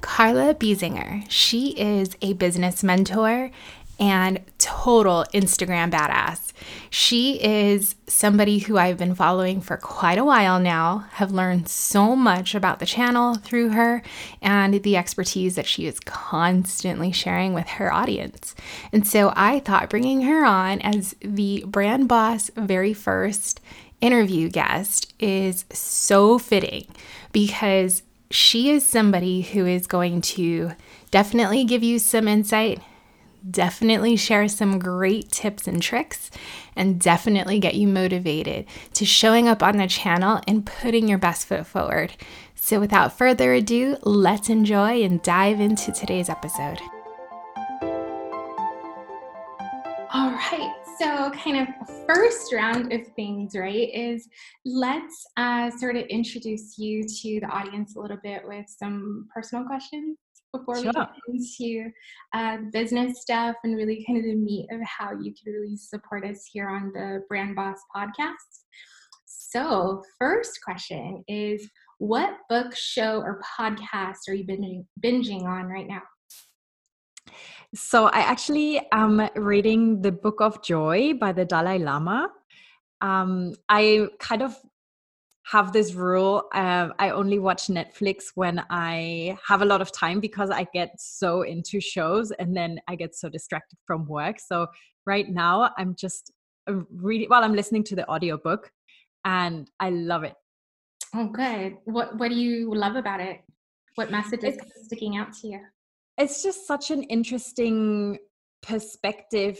Carla Biesinger. She is a business mentor and total Instagram badass. She is somebody who I've been following for quite a while now, have learned so much about the channel through her and the expertise that she is constantly sharing with her audience. And so I thought bringing her on as the brand boss very first interview guest is so fitting because she is somebody who is going to definitely give you some insight, definitely share some great tips and tricks, and definitely get you motivated to showing up on the channel and putting your best foot forward. So, without further ado, let's enjoy and dive into today's episode. So, kind of first round of things, right, is let's uh, sort of introduce you to the audience a little bit with some personal questions before sure. we get into uh, business stuff and really kind of the meat of how you can really support us here on the Brand Boss podcast. So, first question is what book, show, or podcast are you binging, binging on right now? So I actually am reading the Book of Joy by the Dalai Lama. Um, I kind of have this rule uh, i only watch netflix when i have a lot of time because i get so into shows and then i get so distracted from work. So right now i'm just uh, reading well i'm listening to the audiobook and i love it. Oh good. What what do you love about it? What message is sticking out to you it's just such an interesting perspective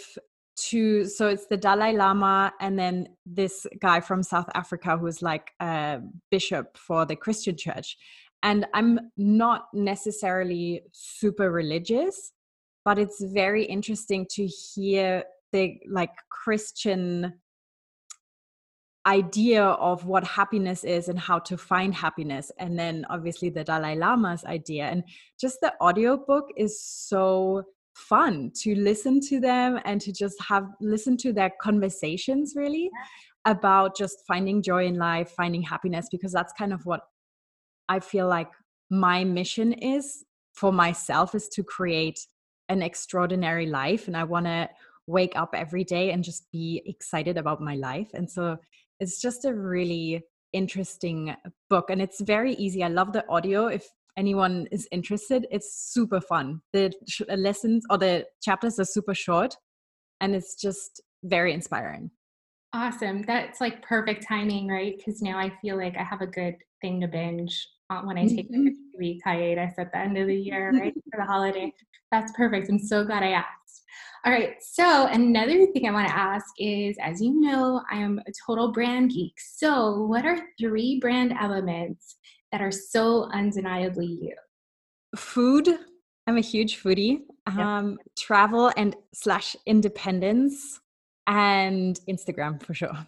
to so it's the dalai lama and then this guy from south africa who's like a bishop for the christian church. And i'm not necessarily super religious but it's very interesting to hear the like christian idea of what happiness is and how to find happiness and then obviously the dalai lama's idea. And just the audiobook is so fun to listen to them and to just have listen to their conversations really about just finding joy in life finding happiness because that's kind of what i feel like my mission is for myself is to create an extraordinary life. And i want to wake up every day and just be excited about my life. And so it's just a really interesting book and it's very easy. I love the audio. If anyone is interested, it's super fun. The uh, lessons or the chapters are super short and it's just very inspiring. Awesome. That's like perfect timing, right? Because now I feel like I have a good thing to binge uh, when I take mm-hmm. a week hiatus at the end of the year, right? for the holiday. That's perfect. I'm so glad I asked. All right. So, another thing I want to ask is as you know, I am a total brand geek. So, what are three brand elements that are so undeniably you? Food. I'm a huge foodie. Yep. Um, travel and slash independence and Instagram for sure.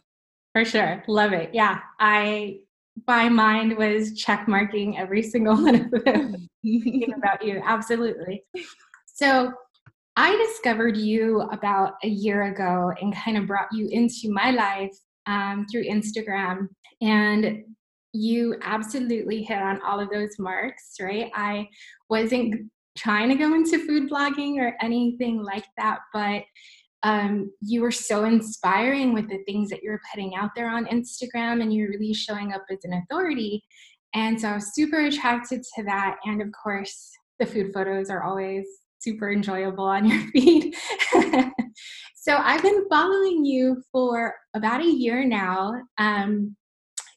For sure. Love it. Yeah. I my mind was check marking every single one of them thinking about you. Absolutely. So I discovered you about a year ago and kind of brought you into my life um, through Instagram. And you absolutely hit on all of those marks, right? I wasn't trying to go into food blogging or anything like that, but um, you were so inspiring with the things that you were putting out there on Instagram and you're really showing up as an authority. And so I was super attracted to that. And of course, the food photos are always super enjoyable on your feed. So I've been following you for about a year now. Um,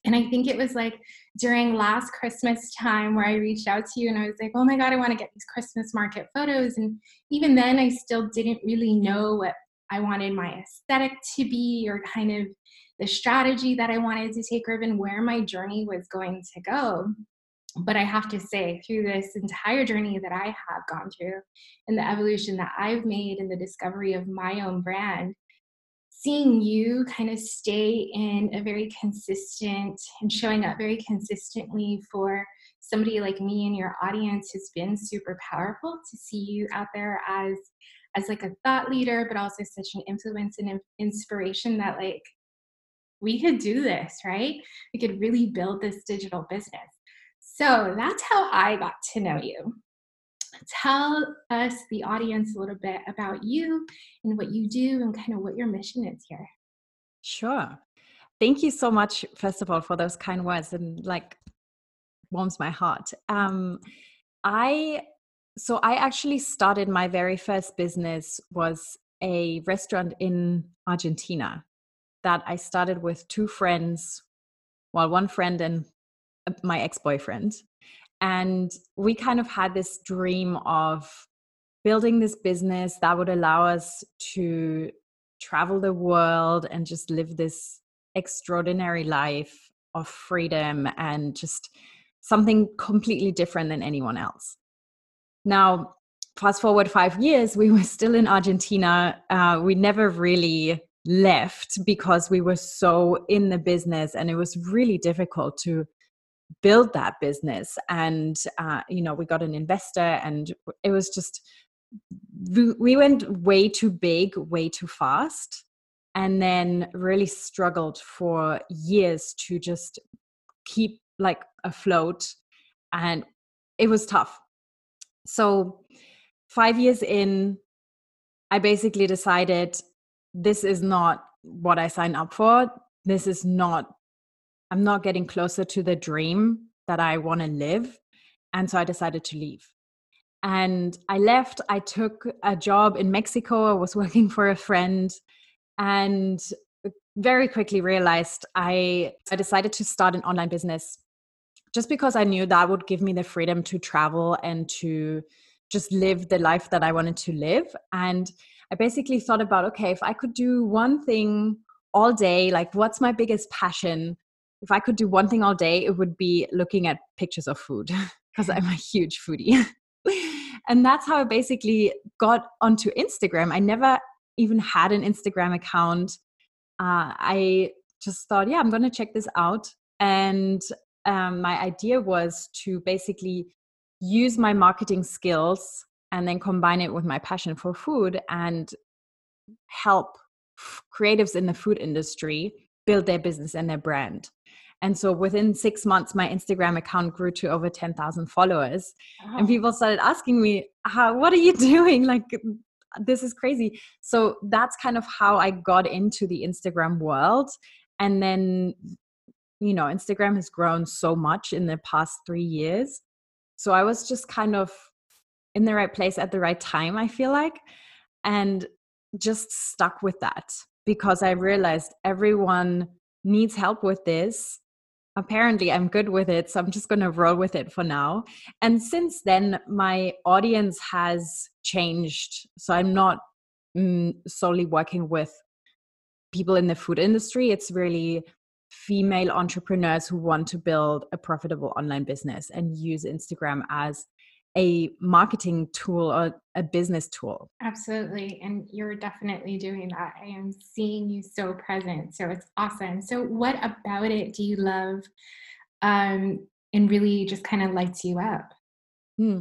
and I think it was like during last Christmas time where I reached out to you and I was like, oh my God, I want to get these Christmas market photos. And even then, I still didn't really know what I wanted my aesthetic to be or kind of the strategy that I wanted to take or even where my journey was going to go. But I have to say, through this entire journey that I have gone through and the evolution that I've made and the discovery of my own brand, seeing you kind of stay in a very consistent and showing up very consistently for somebody like me and your audience has been super powerful to see you out there as as like a thought leader but also such an influence and inspiration that like we could do this right? We could really build this digital business so that's how i got to know you tell us, the audience, a little bit about you and what you do and kind of what your mission is here. Sure. Thank you so much, first of all, for those kind words and like warms my heart. Um, I so I actually started my very first business was a restaurant in Argentina that I started with two friends, well, one friend and my ex-boyfriend and we kind of had this dream of building this business that would allow us to travel the world and just live this extraordinary life of freedom and just something completely different than anyone else. Now, fast forward five years, we were still in Argentina. Uh, we never really left because we were so in the business and it was really difficult to build that business and uh, you know we got an investor and it was just we went way too big way too fast and then really struggled for years to just keep like afloat and it was tough. So 5 years in i basically decided this is not what i signed up for. This is not I'm not getting closer to the dream that I want to live. And so I decided to leave. And I left. I took a job in Mexico. I was working for a friend and uh, very quickly realized I, I decided to start an online business just because I knew that would give me the freedom to travel and to just live the life that I wanted to live. And I basically thought about okay, if I could do one thing all day, like what's my biggest passion? If I could do one thing all day, it would be looking at pictures of food because I'm a huge foodie. and that's how I basically got onto Instagram. I never even had an Instagram account. Uh, I just thought, yeah, I'm going to check this out. And um, my idea was to basically use my marketing skills and then combine it with my passion for food and help creatives in the food industry build their business and their brand. And so within six months, my Instagram account grew to over 10,000 followers. Wow. And people started asking me, how, what are you doing? Like, this is crazy. So that's kind of how I got into the Instagram world. And then, you know, Instagram has grown so much in the past three years. So I was just kind of in the right place at the right time, I feel like, and just stuck with that because I realized everyone needs help with this apparently I'm good with it. So I'm just going to roll with it for now. And since then, my audience has changed. So I'm not mm, solely working with people in the food industry, it's really female entrepreneurs who want to build a profitable online business and use Instagram as a marketing tool or a business tool. Absolutely. And you're definitely doing that. I am seeing you so present. So it's awesome. So, what about it do you love um, and really just kind of lights you up? Hmm.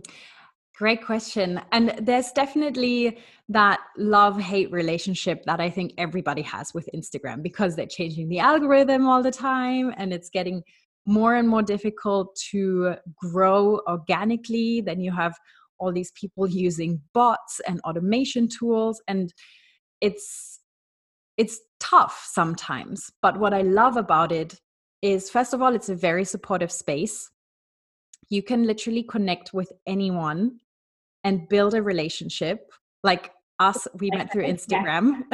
Great question. And there's definitely that love hate relationship that I think everybody has with Instagram because they're changing the algorithm all the time and it's getting more and more difficult to grow organically. Then you have all these people using bots and automation tools and it's it's tough sometimes. But what i love about it is first of all it's a very supportive space. You can literally connect with anyone and build a relationship. Like us we met through instagram.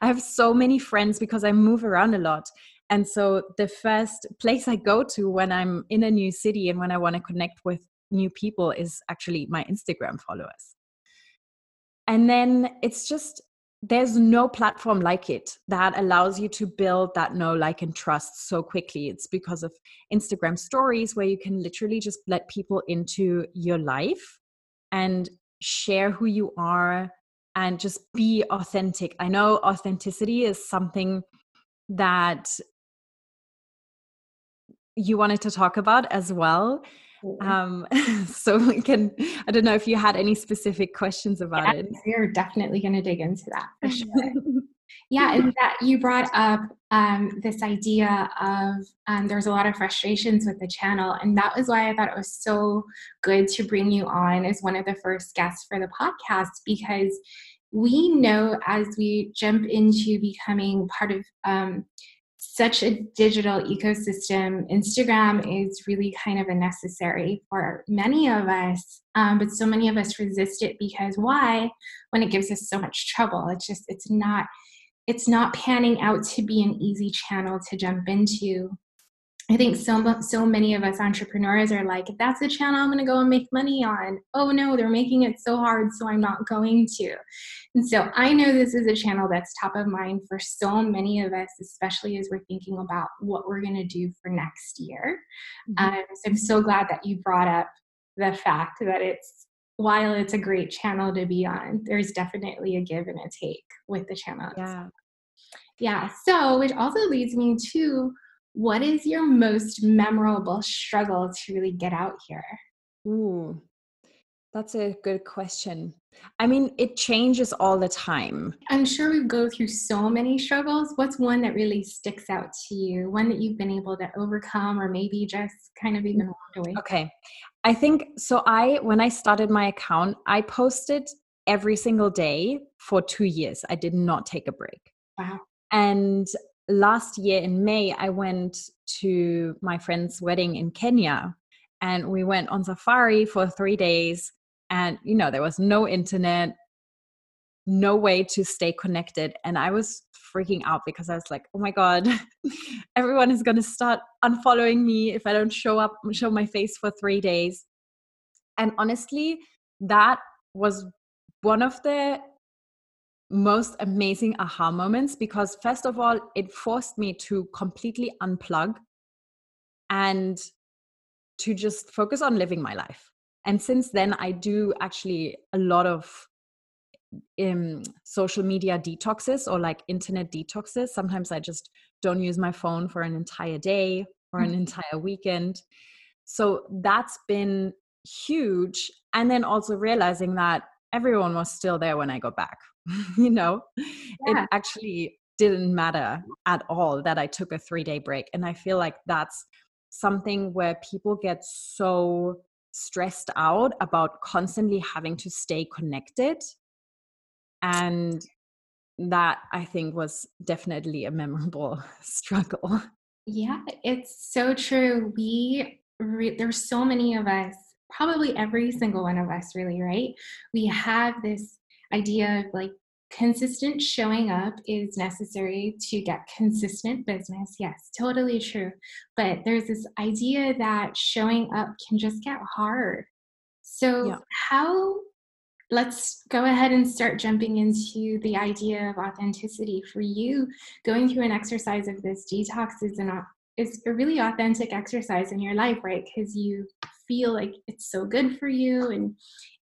I have so many friends because i move around a lot and so the first place i go to when i'm in a new city and when i want to connect with new people is actually my instagram followers. And then it's just there's no platform like it that allows you to build that know like and trust so quickly. It's because of instagram stories where you can literally just let people into your life and share who you are and just be authentic. I know authenticity is something that you wanted to talk about as well um, so we can, I don't know if you had any specific questions about yeah, it. We're definitely going to dig into that for sure. yeah, and that you brought up um, this idea of um, there's a lot of frustrations with the channel, and that was why I thought it was so good to bring you on as one of the first guests for the podcast because we know as we jump into becoming part of um, such a digital ecosystem, Instagram is really kind of a necessary for many of us. Um, but so many of us resist it because why? When it gives us so much trouble, it's just it's not it's not panning out to be an easy channel to jump into. I think so so many of us entrepreneurs are like, if that's the channel I'm going to go and make money on, oh no, they're making it so hard, so I'm not going to. And so I know this is a channel that's top of mind for so many of us, especially as we're thinking about what we're going to do for next year. Mm-hmm. Um, so I'm so glad that you brought up the fact that it's while it's a great channel to be on, there's definitely a give and a take with the channel. Yeah. Yeah. So which also leads me to what is your most memorable struggle to really get out here? Ooh, that's a good question. I mean, it changes all the time. I'm sure we go through so many struggles. What's one that really sticks out to you? One that you've been able to overcome or maybe just kind of even walked away? Okay. I think so. I, when I started my account, I posted every single day for two years. I did not take a break. Wow. And last year in May, I went to my friend's wedding in Kenya and we went on safari for three days. And, you know, there was no internet, no way to stay connected. And I was freaking out because I was like, oh my God, everyone is going to start unfollowing me if I don't show up, show my face for three days. And honestly, that was one of the most amazing aha moments because first of all it forced me to completely unplug and to just focus on living my life. And since then i do actually a lot of um, social media detoxes or like internet detoxes. Sometimes i just don't use my phone for an entire day or an mm-hmm. entire weekend. So that's been huge. And then also realizing that everyone was still there when i got back you know? Yeah. it actually didn't matter at all that i took a 3 day break and i feel like that's something where people get so stressed out about constantly having to stay connected and that i think was definitely a memorable struggle. Yeah it's so true we re- there's so many of us probably every single one of us really right? We have this idea of like consistent showing up is necessary to get consistent business. Yes, totally true. But there's this idea that showing up can just get hard. So, yeah. how let's go ahead and start jumping into the idea of authenticity for you going through an exercise of this detox is an is a really authentic exercise in your life right because you feel like it's so good for you and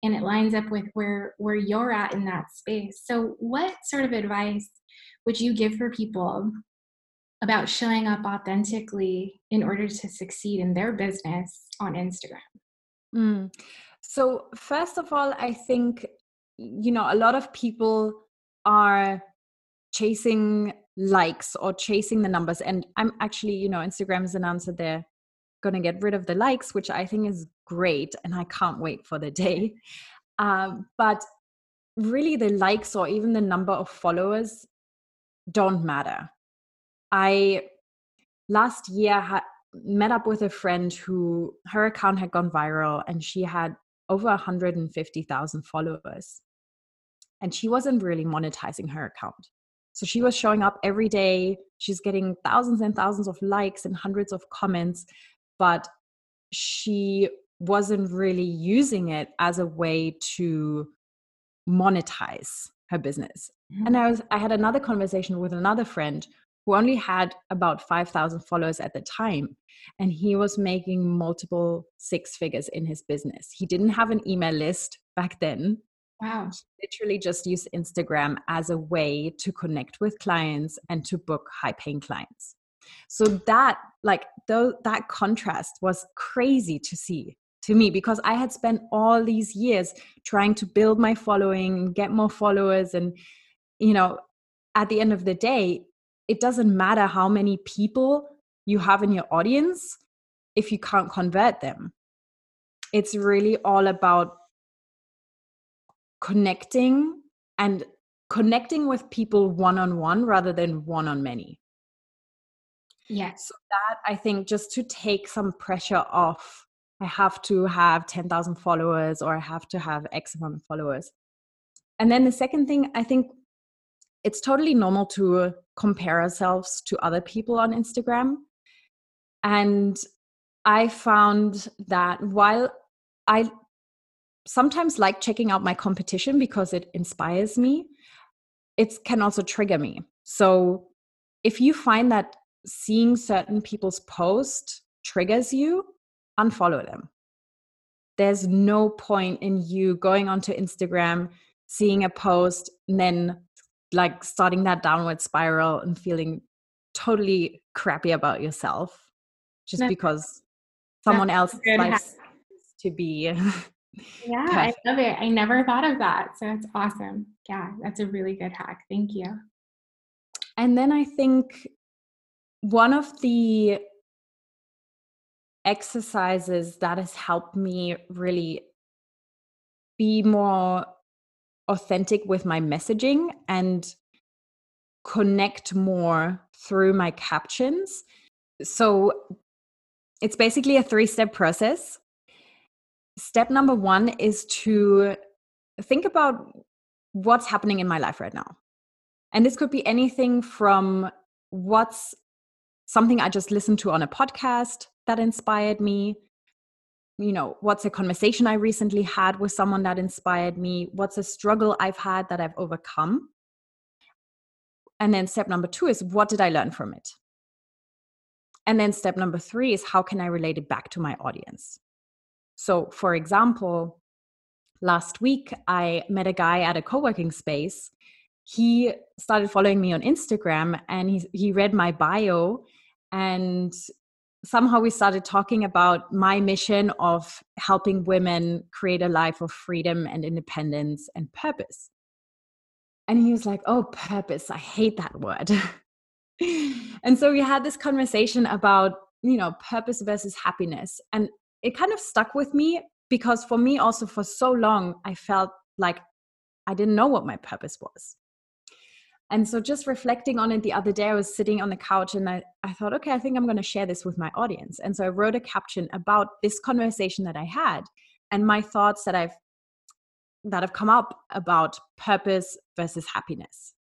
and it lines up with where where you're at in that space. So what sort of advice would you give for people about showing up authentically in order to succeed in their business on instagram? Mm. so first of all i think you know a lot of people are chasing likes or chasing the numbers. And i'm actually you know instagram has an answer they're going to get rid of the likes which i think is great and I can't wait for the day. Um, but really, the likes or even the number of followers don't matter. I last year had met up with a friend who her account had gone viral and she had over 150,000 followers. and she wasn't really monetizing her account. So she was showing up every day. She's getting thousands and thousands of likes and hundreds of comments, but she wasn't really using it as a way to monetize her business. Mm-hmm. And I was I had another conversation with another friend who only had about 5,000 followers at the time and he was making multiple six figures in his business. He didn't have an email list back then. Wow. He literally just used Instagram as a way to connect with clients and to book high paying clients. So that like though that contrast was crazy to see to me because I had spent all these years trying to build my following and get more followers and you know at the end of the day it doesn't matter how many people you have in your audience if you can't convert them. It's really all about connecting and connecting with people one on one rather than one on many yes so that i think just to take some pressure off I have to have 10,000 followers or I have to have X amount of followers. And then the second thing, I think it's totally normal to compare ourselves to other people on Instagram. And I found that while I sometimes like checking out my competition because it inspires me, it can also trigger me. So if you find that seeing certain people's post triggers you, unfollow them. There's no point in you going onto Instagram, seeing a post, and then like starting that downward spiral and feeling totally crappy about yourself just because someone else likes to be yeah perfect. i love it i never thought of that so it's awesome yeah that's a really good hack thank you and then i think one of the exercises that has helped me really be more authentic with my messaging and connect more through my captions. So it's basically a three step process. Step number one is to think about what's happening in my life right now. And this could be anything from what's something I just listened to on a podcast that inspired me. You know what's a conversation i recently had with someone that inspired me? What's a struggle i've had that i've overcome? And then step number 2 is what did i learn from it? And then step number 3 is how can i relate it back to my audience? So for example last week i met a guy at a co-working space. He started following me on instagram and he, he read my bio and somehow we started talking about my mission of helping women create a life of freedom and independence and purpose. And he was like, Oh, purpose. I hate that word. and so we had this conversation about, you know, purpose versus happiness. And it kind of stuck with me because for me, also for so long, I felt like I didn't know what my purpose was. And so just reflecting on it the other day, I was sitting on the couch and I, I thought, okay, I think I'm going to share this with my audience. And so I wrote a caption about this conversation that I had and my thoughts that I've that have come up about purpose versus happiness.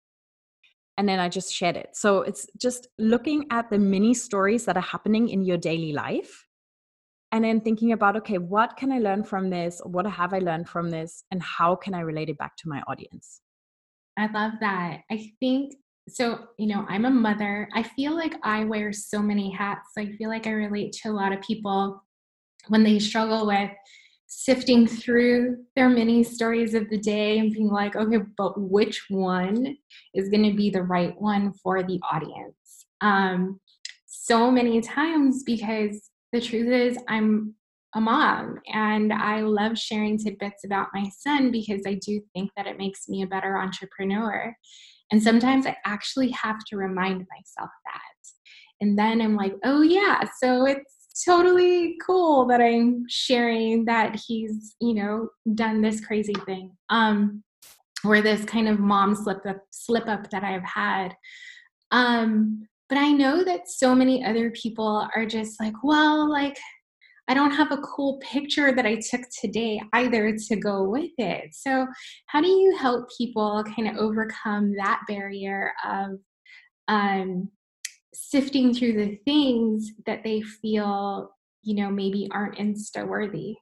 And then I just shared it. So it's just looking at the mini stories that are happening in your daily life and then thinking about okay what can i learn from this what have i learned from this and how can i relate it back to my audience I love that. I think so, you know, I'm a mother. I feel like I wear so many hats. I feel like I relate to a lot of people when they struggle with sifting through their mini stories of the day and being like, okay, but which one is going to be the right one for the audience? Um, so many times because the truth is, I'm a mom and I love sharing tidbits about my son because I do think that it makes me a better entrepreneur. And sometimes I actually have to remind myself that. And then I'm like, oh, yeah, so it's totally cool that I'm sharing that he's, you know, done this crazy thing. Um, or this kind of mom slip up slip up that I've had. Um, but I know that so many other people are just like, well, like I don't have a cool picture that I took today either to go with it. So, how do you help people kind of overcome that barrier of um, sifting through the things that they feel, you know, maybe aren't Insta worthy?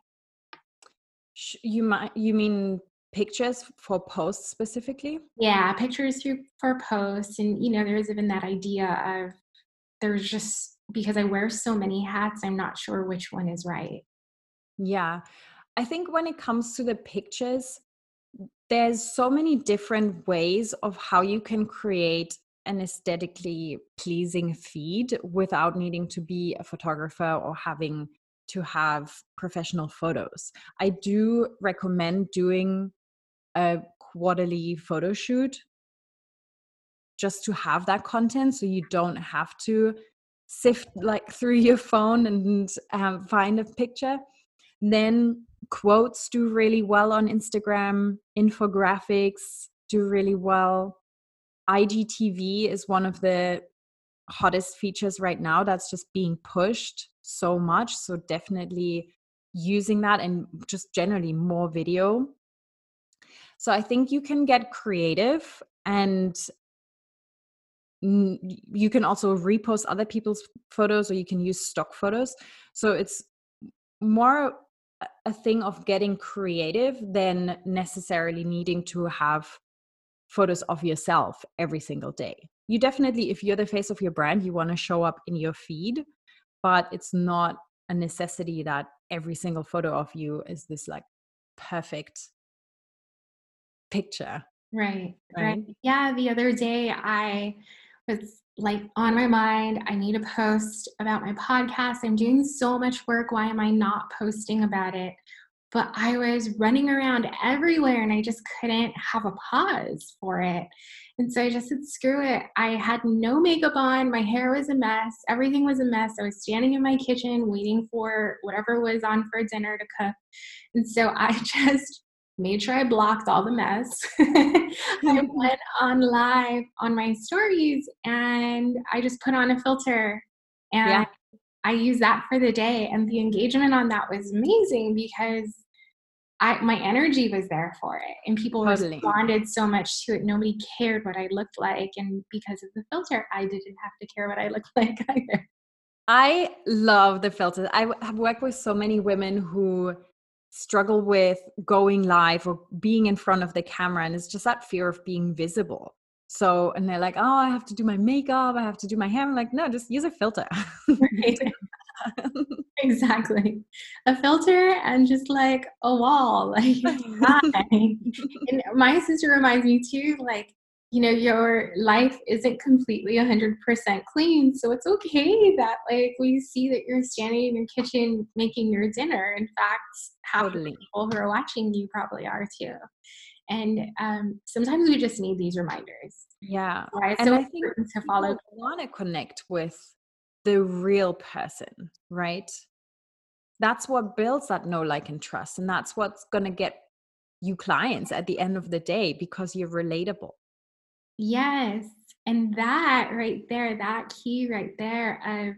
You might you mean pictures for posts specifically? Yeah, pictures for posts, and you know, there's even that idea of there's just because I wear so many hats, I'm not sure which one is right. Yeah. I think when it comes to the pictures, there's so many different ways of how you can create an aesthetically pleasing feed without needing to be a photographer or having to have professional photos. I do recommend doing a quarterly photo shoot just to have that content so you don't have to sift like through your phone and um, find a picture. Then quotes do really well on instagram infographics do really well. Igtv is one of the hottest features right now that's just being pushed so much so definitely using that and just generally more video. So i think you can get creative and you can also repost other people's photos or you can use stock photos. So it's more a thing of getting creative than necessarily needing to have photos of yourself every single day. You definitely if you're the face of your brand you want to show up in your feed but it's not a necessity that every single photo of you is this like perfect picture right right, right. yeah the other day i was like on my mind. I need to post about my podcast. I'm doing so much work. Why am I not posting about it? But I was running around everywhere and I just couldn't have a pause for it. And so I just said, screw it. I had no makeup on. My hair was a mess. Everything was a mess. I was standing in my kitchen waiting for whatever was on for dinner to cook. And so I just made sure I blocked all the mess. I went on live on my stories and I just put on a filter and yeah. I use that for the day. And the engagement on that was amazing because I my energy was there for it and people totally. responded so much to it. Nobody cared what I looked like. And because of the filter, I didn't have to care what I looked like either. I love the filter. I have worked with so many women who struggle with going live or being in front of the camera and it's just that fear of being visible. So and they're like oh i have to do my makeup i have to do my hair. I'm like no just use a filter. Exactly. A filter and just like a wall like and my sister reminds me too like you know your life isn't completely 100% clean so it's okay that like we see that you're standing in your kitchen making your dinner. In fact how totally. people who are watching you probably are too. And um, sometimes we just need these reminders. Yeah right and so i think to follow want to connect with the real person right? That's what builds that know like and trust and that's what's going to get you clients at the end of the day because you're relatable Yes. And that right there, that key right there of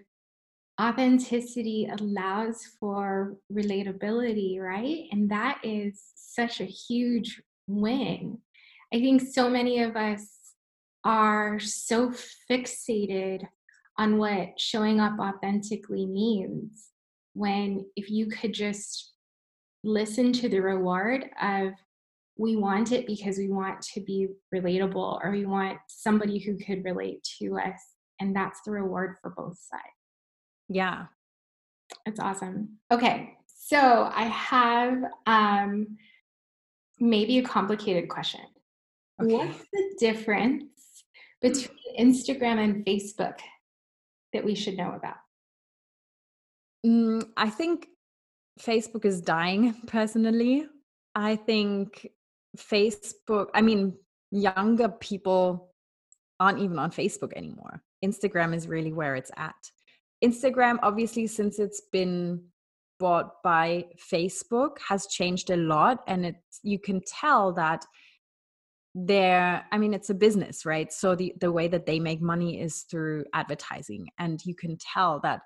authenticity allows for relatability, right? And that is such a huge win. I think so many of us are so fixated on what showing up authentically means when if you could just listen to the reward of we want it because we want to be relatable or we want somebody who could relate to us and that's the reward for both sides. Yeah. It's awesome. Okay so i have um maybe a complicated question. Okay. what's the difference between instagram and facebook that we should know about? Mm, i think facebook is dying personally. I think Facebook, I mean, younger people aren't even on Facebook anymore. Instagram is really where it's at. Instagram, obviously, since it's been bought by Facebook, has changed a lot, and it's you can tell that they're i mean it's a business right so the the way that they make money is through advertising and you can tell that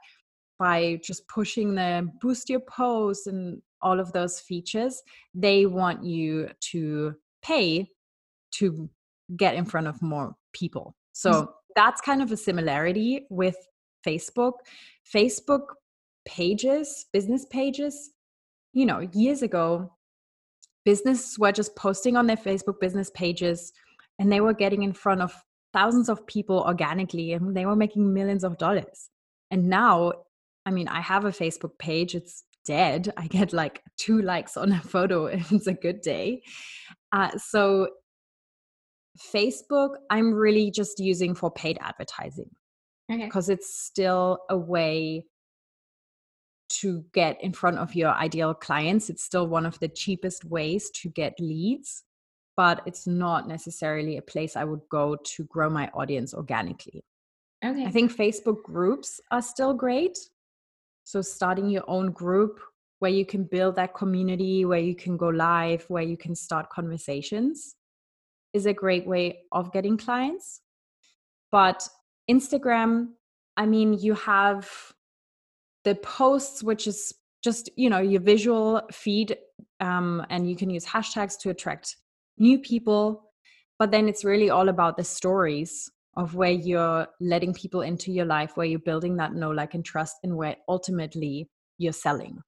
by just pushing the boost your post and all of those features, they want you to pay to get in front of more people. So mm-hmm. that's kind of a similarity with Facebook. Facebook pages, business pages, you know, years ago, businesses were just posting on their Facebook business pages and they were getting in front of thousands of people organically and they were making millions of dollars. And now, I mean, I have a Facebook page, it's dead. I get like two likes on a photo if it's a good day. Uh, so, Facebook, I'm really just using for paid advertising because okay. it's still a way to get in front of your ideal clients. It's still one of the cheapest ways to get leads, but it's not necessarily a place I would go to grow my audience organically. Okay. I think Facebook groups are still great. So, starting your own group where you can build that community, where you can go live, where you can start conversations is a great way of getting clients. But Instagram, I mean, you have the posts, which is just you know your visual feed, um, and you can use hashtags to attract new people. But then it's really all about the stories of where you're letting people into your life, where you're building that know, like, and trust, and where ultimately you're selling.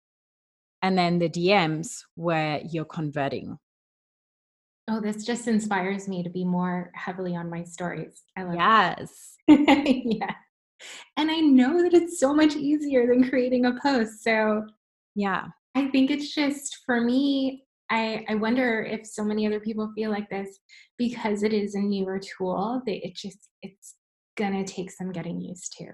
And then the DMs where you're converting. Oh, this just inspires me to be more heavily on my stories. I love yes. yeah and I know that it's so much easier than creating a post. So, yeah, I think it's just for me, I, I wonder if so many other people feel like this because it is a newer tool that it just it's gonna take some getting used to.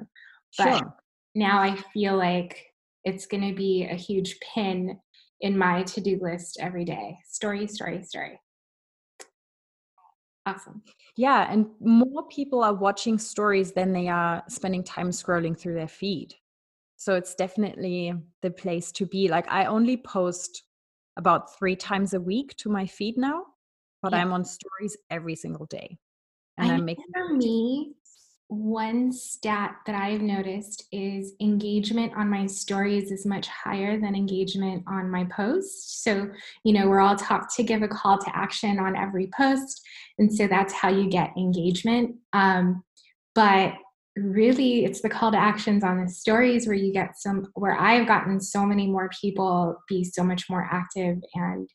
But sure. now I feel like it's gonna be a huge pin in my to-do list every day. Story, story, story. Awesome. Yeah. And more people are watching stories than they are spending time scrolling through their feed. So it's definitely the place to be. Like, I only post about three times a week to my feed now, but yeah. I'm on stories every single day. And I am making for me, one stat that I've noticed is engagement on my stories is much higher than engagement on my posts. So, you know, we're all taught to give a call to action on every post. And so that's how you get engagement. Um, but really, it's the call to actions on the stories where you get some, where I've gotten so many more people be so much more active and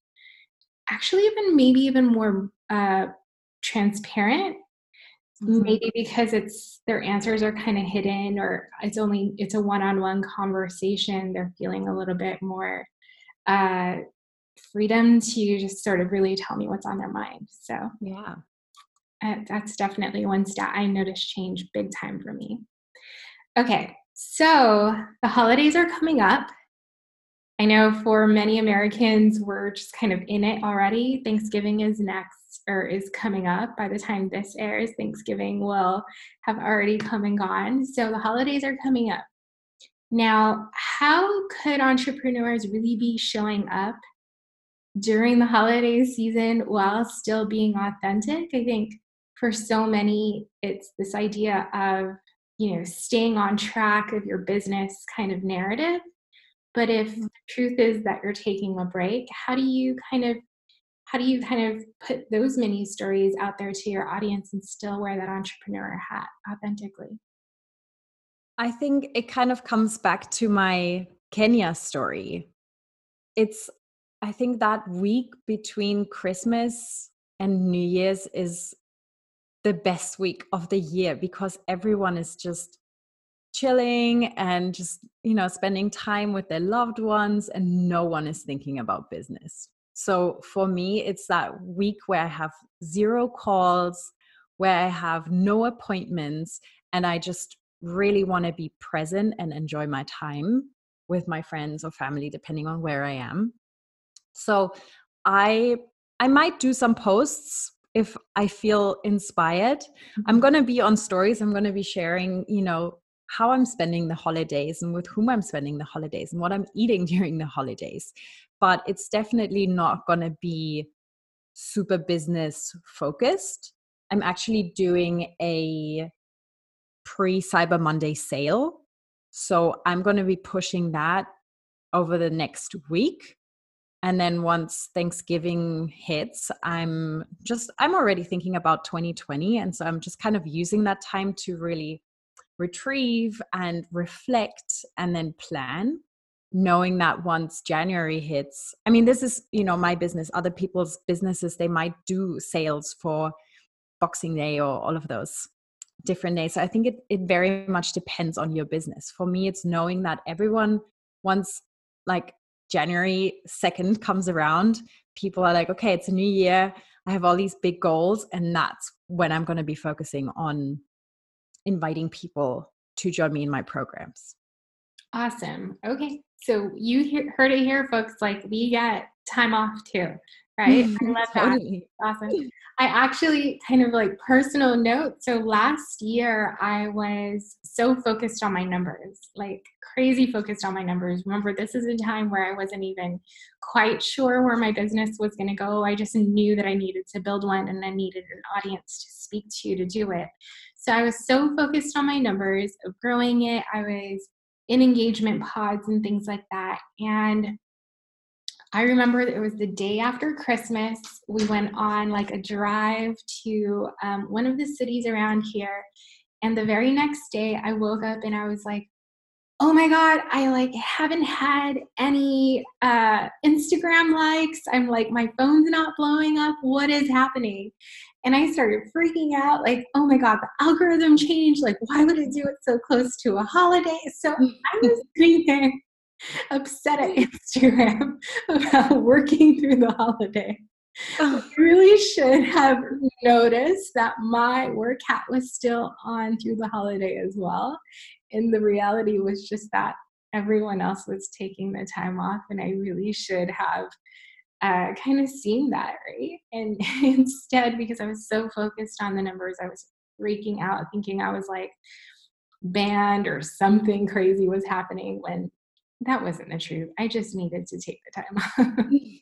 actually even maybe even more uh, transparent. Mm-hmm. maybe because it's their answers are kind of hidden or it's only it's a one-on-one conversation they're feeling a little bit more uh freedom to just sort of really tell me what's on their mind so. Yeah Uh, that's definitely one stat i noticed change big time for me okay so the holidays are coming up i know for many americans we're just kind of in it already thanksgiving is next or is coming up. By the time this airs, Thanksgiving will have already come and gone. So the holidays are coming up. Now, how could entrepreneurs really be showing up during the holiday season while still being authentic? I think for so many, it's this idea of you know staying on track of your business kind of narrative but if mm-hmm. the truth is that you're taking a break how do you kind of how do you kind of put those mini stories out there to your audience and still wear that entrepreneur hat authentically? I think it kind of comes back to my Kenya story. It's, I think that week between Christmas and New Year's is the best week of the year because everyone is just chilling and just, you know, spending time with their loved ones and no one is thinking about business. So for me, it's that week where I have zero calls, where I have no appointments, and I just really want to be present and enjoy my time with my friends or family, depending on where I am. So I I might do some posts if I feel inspired. I'm mm-hmm. going to be on stories. I'm going to be sharing, you know, how I'm spending the holidays and with whom I'm spending the holidays and what I'm eating during the holidays but it's definitely not going to be super business focused. I'm actually doing a pre Cyber Monday sale So I'm going to be pushing that over the next week. And then once Thanksgiving hits, I'm just, I'm already thinking about 2020. And so I'm just kind of using that time to really retrieve and reflect and then plan knowing that once January hits, I mean, this is, you know, my business, other people's businesses, they might do sales for Boxing Day or all of those different days. So I think it, it very much depends on your business. For me, it's knowing that everyone, once like January 2nd comes around, people are like, okay, it's a new year. I have all these big goals. And that's when I'm going to be focusing on inviting people to join me in my programs. Awesome. Okay. So you hear, heard it here, folks. Like we get time off too, right? Mm-hmm. I love that. Awesome. I actually kind of like personal note. So last year I was so focused on my numbers, like crazy focused on my numbers. Remember, this is a time where I wasn't even quite sure where my business was going to go. I just knew that I needed to build one and I needed an audience to speak to to do it. So I was so focused on my numbers of growing it. I was in engagement pods and things like that. And I remember it was the day after Christmas. We went on like a drive to um, one of the cities around here. And the very next day, I woke up and I was like, oh my god i like haven't had any uh instagram likes i'm like my phone's not blowing up what is happening and I started freaking out, like, oh my God, the algorithm changed. Like, why would it do it so close to a holiday? So I was being upset at Instagram about working through the holiday. I really should have noticed that my work hat was still on through the holiday as well. And the reality was just that everyone else was taking the time off, and I really should have uh, kind of seen that, right? And instead, because I was so focused on the numbers, I was freaking out, thinking I was like banned or something crazy was happening when that wasn't the truth. I just needed to take the time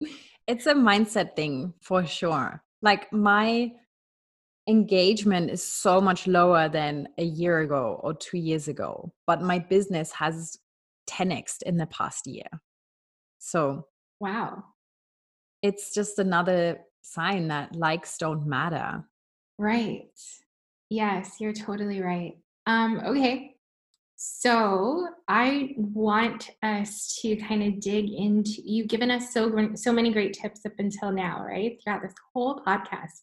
it's a mindset thing for sure. Like my engagement is so much lower than a year ago or two years ago, but my business has 10x in the past year. So Wow. It's just another sign that likes don't matter. Right. Yes, you're totally right. Um, okay. So I want us to kind of dig into you've given us so so many great tips up until now, right? Throughout this whole podcast.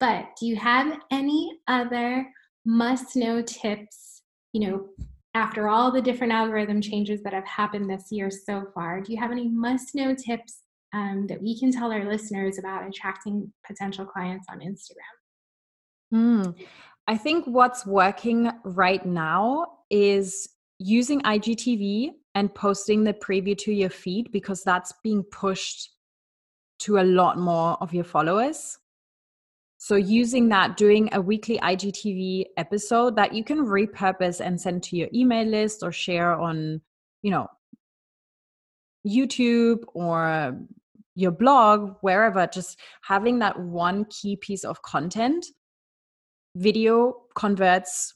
But do you have any other must know tips, you know, after all the different algorithm changes that have happened this year so far, do you have any must know tips um, that we can tell our listeners about attracting potential clients on Instagram? Hmm. I think what's working right now is using IGTV and posting the preview to your feed because that's being pushed to a lot more of your followers. So using that, doing a weekly IGTV episode that you can repurpose and send to your email list or share on, you know, YouTube or your blog, wherever, just having that one key piece of content, video converts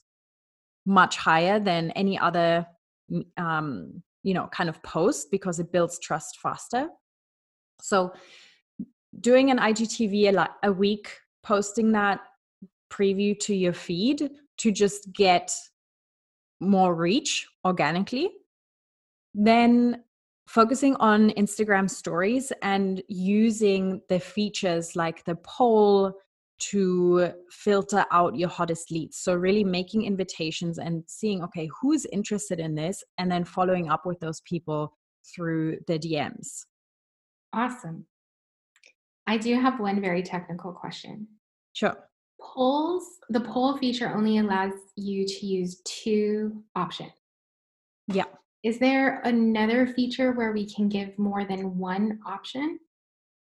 much higher than any other um, you know kind of post because it builds trust faster so doing an igtv a, a week posting that preview to your feed to just get more reach organically. Then focusing on Instagram stories and using the features like the poll to filter out your hottest leads. So, really making invitations and seeing, okay, who's interested in this, and then following up with those people through the DMs. Awesome. I do have one very technical question. Sure. Polls, the poll feature only allows you to use two options. Yeah. Is there another feature where we can give more than one option?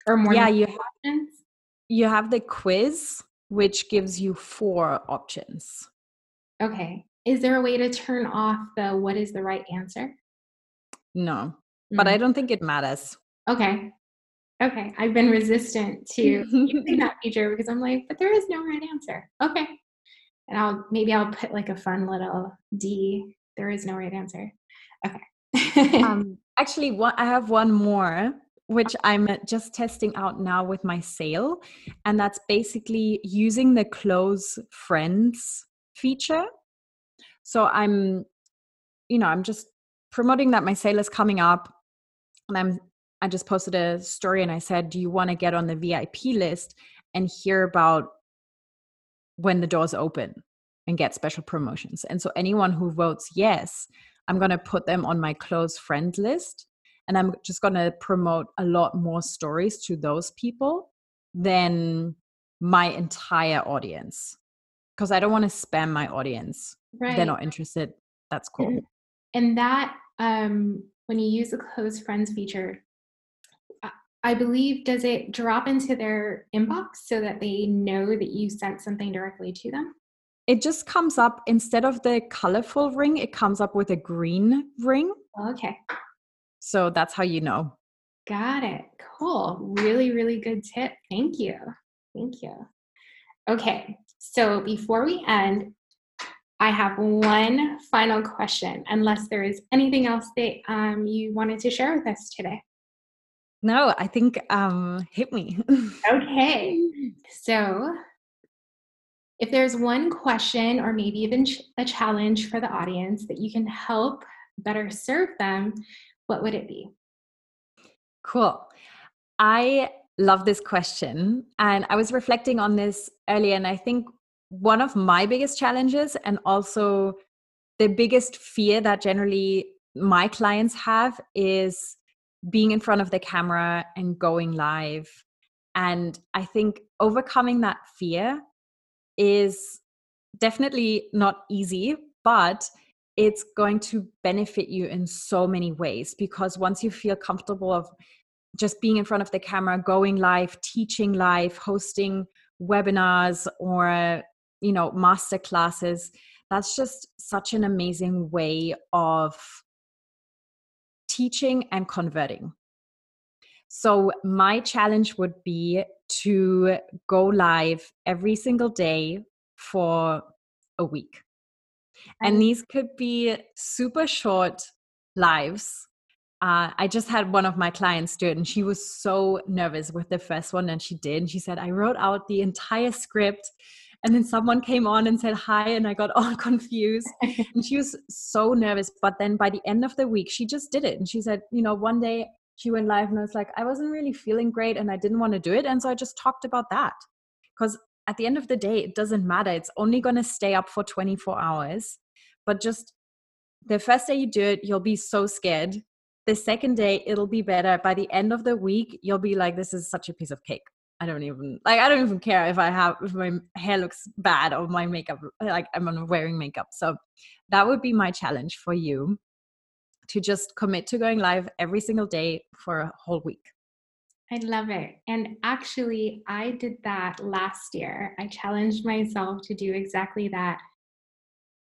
Or more yeah, you options? You have the quiz, which gives you four options. Okay. Is there a way to turn off the what is the right answer? No, mm-hmm. but I mm. don't think it matters. Okay. Okay, I've been resistant to using that feature because I'm like, but there is no right answer. Okay, and I'll maybe I'll put like a fun little D there is no right answer. Okay. um, actually, one, I have one more, which I'm just testing out now with my sale. And that's basically using the close friends feature. So I'm, you know, I'm just promoting that my sale is coming up. And I'm I just posted a story and I said, Do you want to get on the VIP list and hear about when the doors open and get special promotions? And so anyone who votes yes, I'm going to put them on my close friend list. And I'm just going to promote a lot more stories to those people than my entire audience. Because I don't want to spam my audience. Right. They're not interested. That's cool. And that, um, when you use the close friends feature, I believe, does it drop into their inbox so that they know that you sent something directly to them? It just comes up instead of the colorful ring, it comes up with a green ring. Okay. So that's how you know. Got it. Cool. Really, really good tip. Thank you. Thank you. Okay. So before we end, I have one final question, unless there is anything else that um, you wanted to share with us today. No, I think um hit me. okay. So, if there's one question or maybe even a challenge for the audience that you can help better serve them, what would it be? Cool. I love this question. And I was reflecting on this earlier, and I think one of my biggest challenges, and also the biggest fear that generally my clients have, is being in front of the camera and going live. And I think overcoming that fear is definitely not easy, but it's going to benefit you in so many ways because once you feel comfortable of just being in front of the camera, going live, teaching live, hosting webinars or you know master classes that's just such an amazing way of teaching and converting. So, my challenge would be to go live every single day for a week. And these could be super short lives. Uh, I just had one of my clients do it, and she was so nervous with the first one, and she did. And she said, I wrote out the entire script and then someone came on and said hi and i got all confused and she was so nervous but then by the end of the week she just did it and she said you know one day she went live and I was like i wasn't really feeling great and i didn't want to do it and so i just talked about that because at the end of the day it doesn't matter. It's only going to stay up for 24 hours. But just the first day you do it you'll be so scared. The second day it'll be better. By the end of the week you'll be like this is such a piece of cake. I don't even like I don't even care if I have if my hair looks bad or my makeup like I'm wearing makeup. So that would be my challenge for you to just commit to going live every single day for a whole week. I love it. And actually, I did that last year. I challenged myself to do exactly that.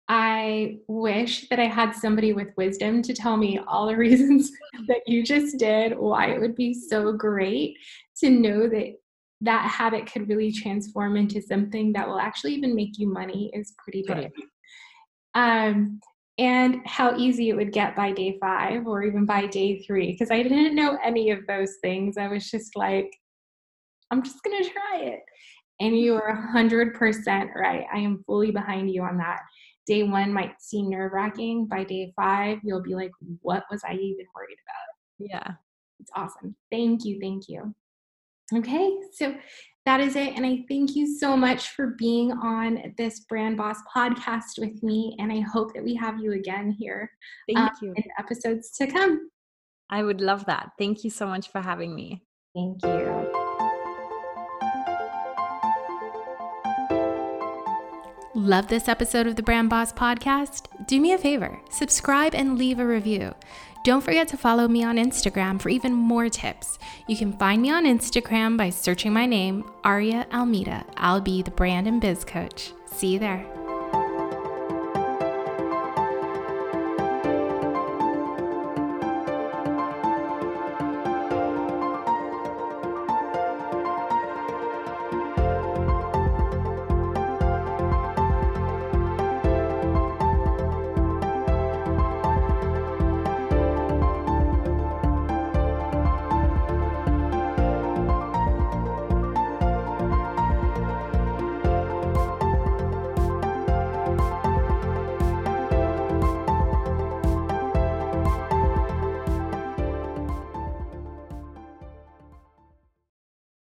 I wish that I had somebody with wisdom to tell me all the reasons that you just did, why it would be so great to know that that habit could really transform into something that will actually even make you money is pretty big. Um, and how easy it would get by day five or even by day three, because I didn't know any of those things. I was just like, I'm just going to try it. And you are 100% right. I am fully behind you on that. Day one might seem nerve wracking. By day five, you'll be like, what was I even worried about? Yeah. It's awesome. Thank you. Thank you. Okay, so that is it. And I thank you so much for being on this Brand Boss podcast with me. And I hope that we have you again here thank um, you. in episodes to come. I would love that. Thank you so much for having me. Thank you. Love this episode of the Brand Boss podcast? Do me a favor subscribe and leave a review. Don't forget to follow me on Instagram for even more tips. You can find me on Instagram by searching my name, Aria Almeida. I'll be the brand and biz coach. See you there.